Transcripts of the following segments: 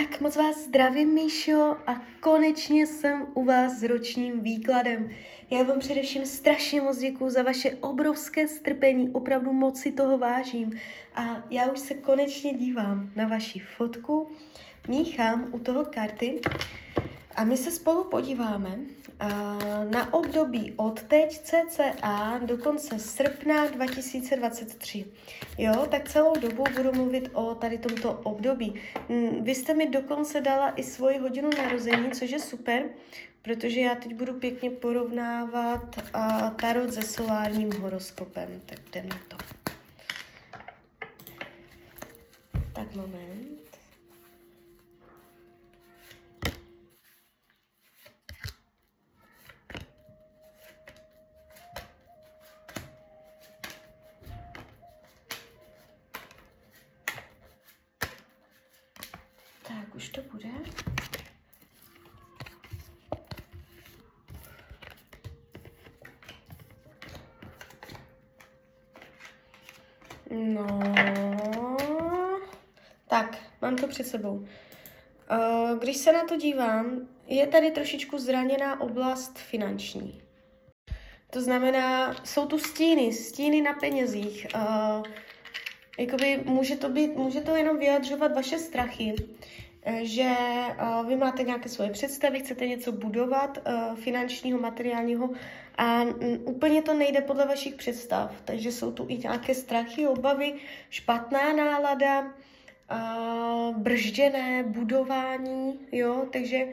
Tak moc vás zdravím, Míšo, a konečně jsem u vás s ročním výkladem. Já vám především strašně moc děkuju za vaše obrovské strpení, opravdu moc si toho vážím. A já už se konečně dívám na vaši fotku, míchám u toho karty a my se spolu podíváme na období od teď cca do konce srpna 2023. Jo, tak celou dobu budu mluvit o tady tomto období. Mm, vy jste mi dokonce dala i svoji hodinu narození, což je super, protože já teď budu pěkně porovnávat tarot se solárním horoskopem. Tak jdem na to. Tak moment. Tak, už to bude. No, tak, mám to před sebou. Eh, když se na to dívám, je tady trošičku zraněná oblast finanční. To znamená, jsou tu stíny, stíny na penězích. Uh, jakoby může to být, může to jenom vyjadřovat vaše strachy, eh, že uh, vy máte nějaké svoje představy, chcete něco budovat uh, finančního, materiálního a um, úplně to nejde podle vašich představ. Takže jsou tu i nějaké strachy, obavy, špatná nálada, bržděné budování, jo, takže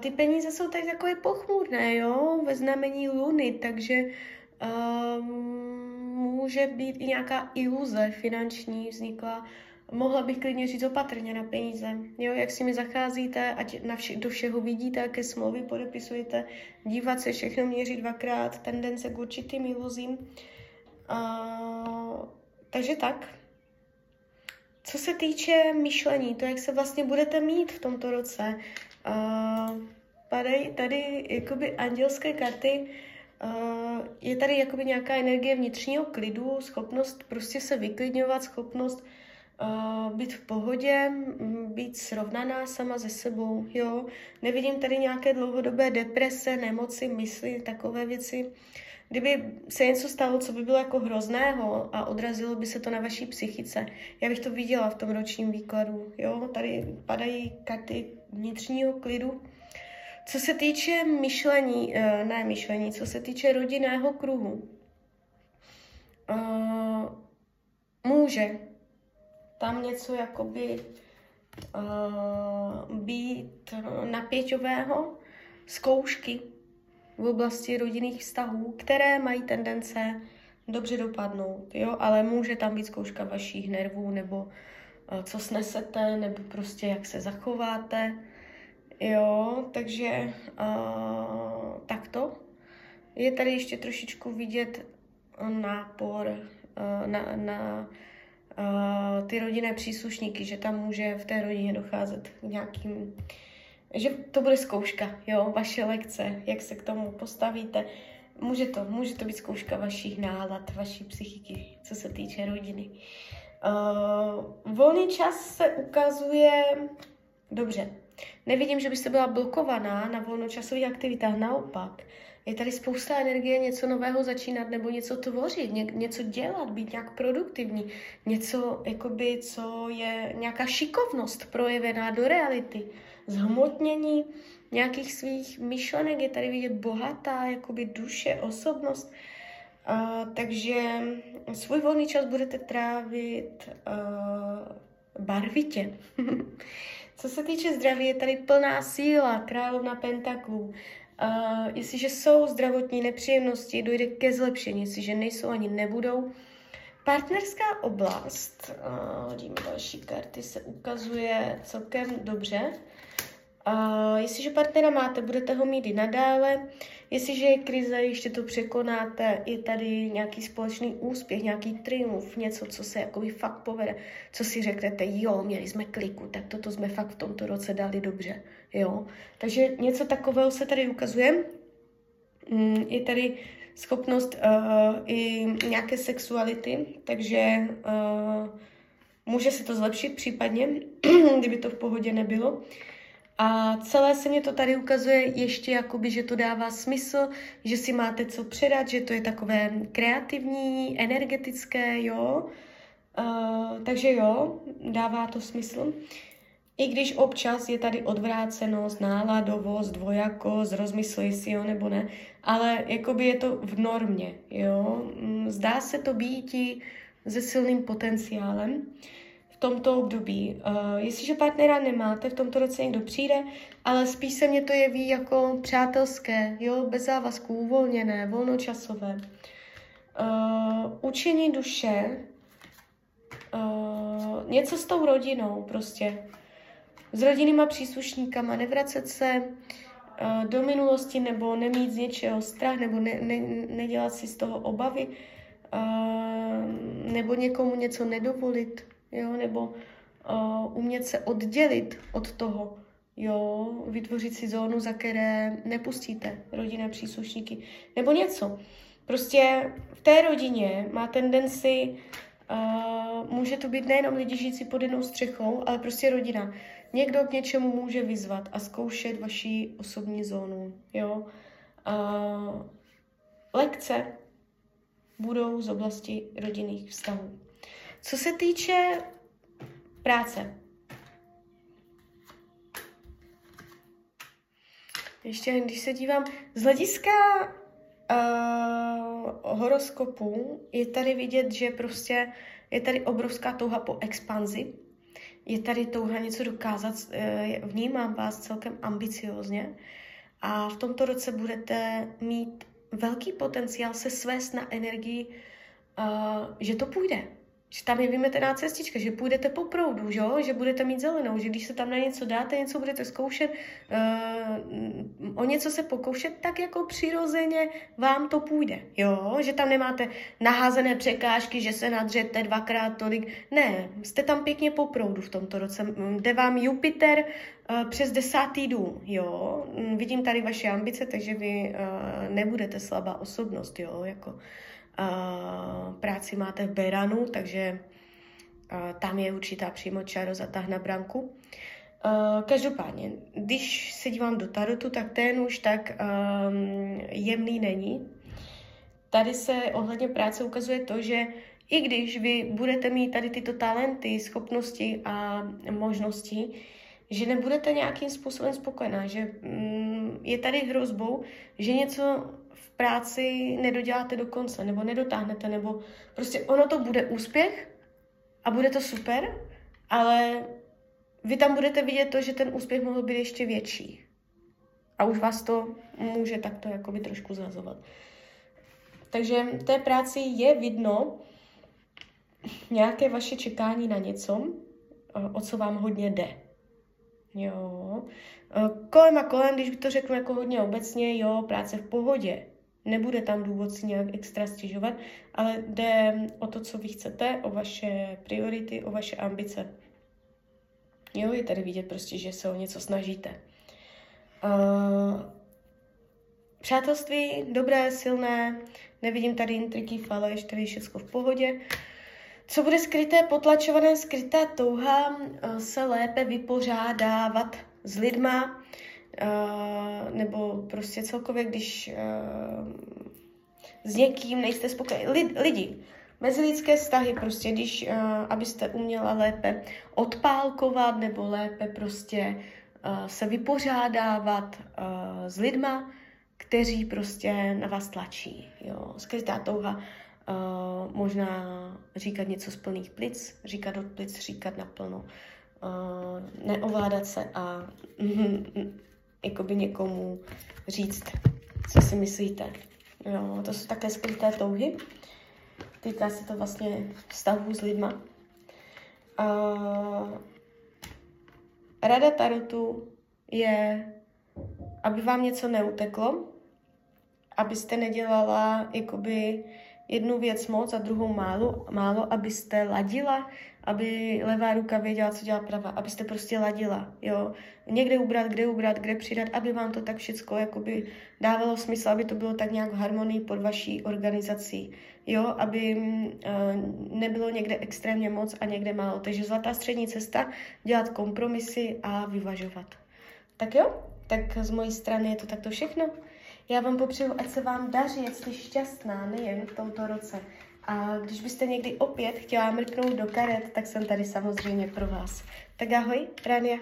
ty peníze jsou tady takové pochmurné, jo, ve znamení luny, takže um, může být i nějaká iluze finanční vznikla. Mohla bych klidně říct opatrně na peníze. Jo, jak si mi zacházíte, ať na vše, do všeho vidíte, jaké smlouvy podepisujete, dívat se, všechno měřit dvakrát, tendence k určitým iluzím. Uh, takže tak. Co se týče myšlení, to, jak se vlastně budete mít v tomto roce, uh, padají tady jakoby andělské karty, Uh, je tady jakoby nějaká energie vnitřního klidu, schopnost prostě se vyklidňovat, schopnost být v pohodě, být srovnaná sama ze sebou, jo. Nevidím tady nějaké dlouhodobé deprese, nemoci, mysli, takové věci. Kdyby se něco stalo, co by bylo jako hrozného a odrazilo by se to na vaší psychice, já bych to viděla v tom ročním výkladu, jo. Tady padají karty vnitřního klidu, co se týče myšlení, eh, ne myšlení, co se týče rodinného kruhu, uh, může tam něco jakoby uh, být napěťového, zkoušky v oblasti rodinných vztahů, které mají tendence dobře dopadnout, jo, ale může tam být zkouška vašich nervů, nebo uh, co snesete, nebo prostě jak se zachováte, Jo, takže uh, takto. Je tady ještě trošičku vidět nápor uh, na, na ty rodinné příslušníky, že tam může v té rodině docházet k nějakým, že to bude zkouška, jo, vaše lekce, jak se k tomu postavíte. Může to, může to být zkouška vašich nálad, vaší psychiky, co se týče rodiny. Uh, volný čas se ukazuje dobře, Nevidím, že byste byla blokovaná na volnočasových aktivitách, naopak. Je tady spousta energie něco nového začínat nebo něco tvořit, ně, něco dělat, být nějak produktivní, něco, jakoby, co je nějaká šikovnost projevená do reality, zhmotnění nějakých svých myšlenek, je tady vidět bohatá jakoby duše, osobnost. Uh, takže svůj volný čas budete trávit uh, barvitě. Co se týče zdraví, je tady plná síla, královna pentaklů. Uh, jestliže jsou zdravotní nepříjemnosti, dojde ke zlepšení, jestliže nejsou ani nebudou. Partnerská oblast, uh, hodíme další karty, se ukazuje celkem dobře. Uh, jestliže partnera máte, budete ho mít i nadále. Jestliže je krize, ještě to překonáte, je tady nějaký společný úspěch, nějaký triumf, něco, co se jakoby fakt povede, co si řeknete, jo, měli jsme kliku, tak toto jsme fakt v tomto roce dali dobře, jo. Takže něco takového se tady ukazuje. Mm, je tady schopnost uh, i nějaké sexuality, takže uh, může se to zlepšit případně, kdyby to v pohodě nebylo. A celé se mě to tady ukazuje ještě jakoby, že to dává smysl, že si máte co předat, že to je takové kreativní, energetické, jo. Uh, takže jo, dává to smysl. I když občas je tady odvrácenost, náladovost, dvojakost, rozmysli si jo nebo ne, ale jakoby je to v normě, jo. Mm, zdá se to být se silným potenciálem tomto období. Uh, jestliže partnera nemáte, v tomto roce někdo přijde, ale spíš se mě to jeví jako přátelské, jo, bez závazků, uvolněné, volnočasové. Uh, učení duše, uh, něco s tou rodinou prostě. S rodinnýma příslušníkama, nevracet se uh, do minulosti nebo nemít z něčeho strach nebo ne, ne, nedělat si z toho obavy uh, nebo někomu něco nedovolit jo, nebo uh, umět se oddělit od toho, jo, vytvořit si zónu, za které nepustíte rodinné příslušníky, nebo něco. Prostě v té rodině má tendenci, uh, může to být nejenom lidi žijící pod jednou střechou, ale prostě rodina. Někdo k něčemu může vyzvat a zkoušet vaši osobní zónu, jo. Uh, lekce budou z oblasti rodinných vztahů. Co se týče práce, ještě když se dívám, z hlediska uh, horoskopu je tady vidět, že prostě je tady obrovská touha po expanzi, je tady touha něco dokázat, uh, vnímám vás celkem ambiciozně. A v tomto roce budete mít velký potenciál se svést na energii, uh, že to půjde, že tam je vymetená cestička, že půjdete po proudu, že, že budete mít zelenou, že když se tam na něco dáte, něco budete zkoušet, uh, o něco se pokoušet, tak jako přirozeně vám to půjde, jo, že tam nemáte naházené překážky, že se nadřete dvakrát tolik, ne, jste tam pěkně po proudu v tomto roce, jde vám Jupiter uh, přes desátý dům, jo, vidím tady vaše ambice, takže vy uh, nebudete slabá osobnost, jo, jako práci máte v Beranu, takže tam je určitá přímo čaro zatah na branku. každopádně, když se dívám do tarotu, tak ten už tak um, jemný není. Tady se ohledně práce ukazuje to, že i když vy budete mít tady tyto talenty, schopnosti a možnosti, že nebudete nějakým způsobem spokojená, že mm, je tady hrozbou, že něco práci nedoděláte do konce, nebo nedotáhnete, nebo prostě ono to bude úspěch a bude to super, ale vy tam budete vidět to, že ten úspěch mohl být ještě větší. A už vás to může takto jakoby trošku zazovat. Takže v té práci je vidno nějaké vaše čekání na něco, o co vám hodně jde. Jo. Kolem a kolem, když by to řeknu jako hodně obecně, jo, práce v pohodě nebude tam důvod si nějak extra stěžovat, ale jde o to, co vy chcete, o vaše priority, o vaše ambice. Jo, je tady vidět prostě, že se o něco snažíte. Uh, přátelství, dobré, silné, nevidím tady intriky, faleš, tady je všechno v pohodě. Co bude skryté, potlačované, skrytá touha se lépe vypořádávat s lidma, Uh, nebo prostě celkově, když uh, s někým nejste spokojeni. Lid, lidi, mezilidské vztahy, prostě když, abyste uměla lépe odpálkovat nebo lépe prostě se vypořádávat s lidma, kteří prostě na vás tlačí. Jo. Skrytá touha uh, možná říkat něco z plných plic, říkat od plic, říkat naplno, uh, neovládat se a jakoby někomu říct, co si myslíte. Jo, to jsou také skryté touhy. Týká se to vlastně vztahů s lidma. A rada Tarotu je, aby vám něco neuteklo, abyste nedělala jakoby jednu věc moc a druhou málo, málo, abyste ladila, aby levá ruka věděla, co dělá pravá, abyste prostě ladila, jo. Někde ubrat, kde ubrat, kde přidat, aby vám to tak všecko jakoby dávalo smysl, aby to bylo tak nějak v harmonii pod vaší organizací, jo, aby uh, nebylo někde extrémně moc a někde málo. Takže zlatá střední cesta, dělat kompromisy a vyvažovat. Tak jo, tak z mojí strany je to takto všechno. Já vám popřeju, ať se vám daří, ať jste šťastná, nejen v tomto roce. A když byste někdy opět chtěla mrknout do karet, tak jsem tady samozřejmě pro vás. Tak ahoj, Rania.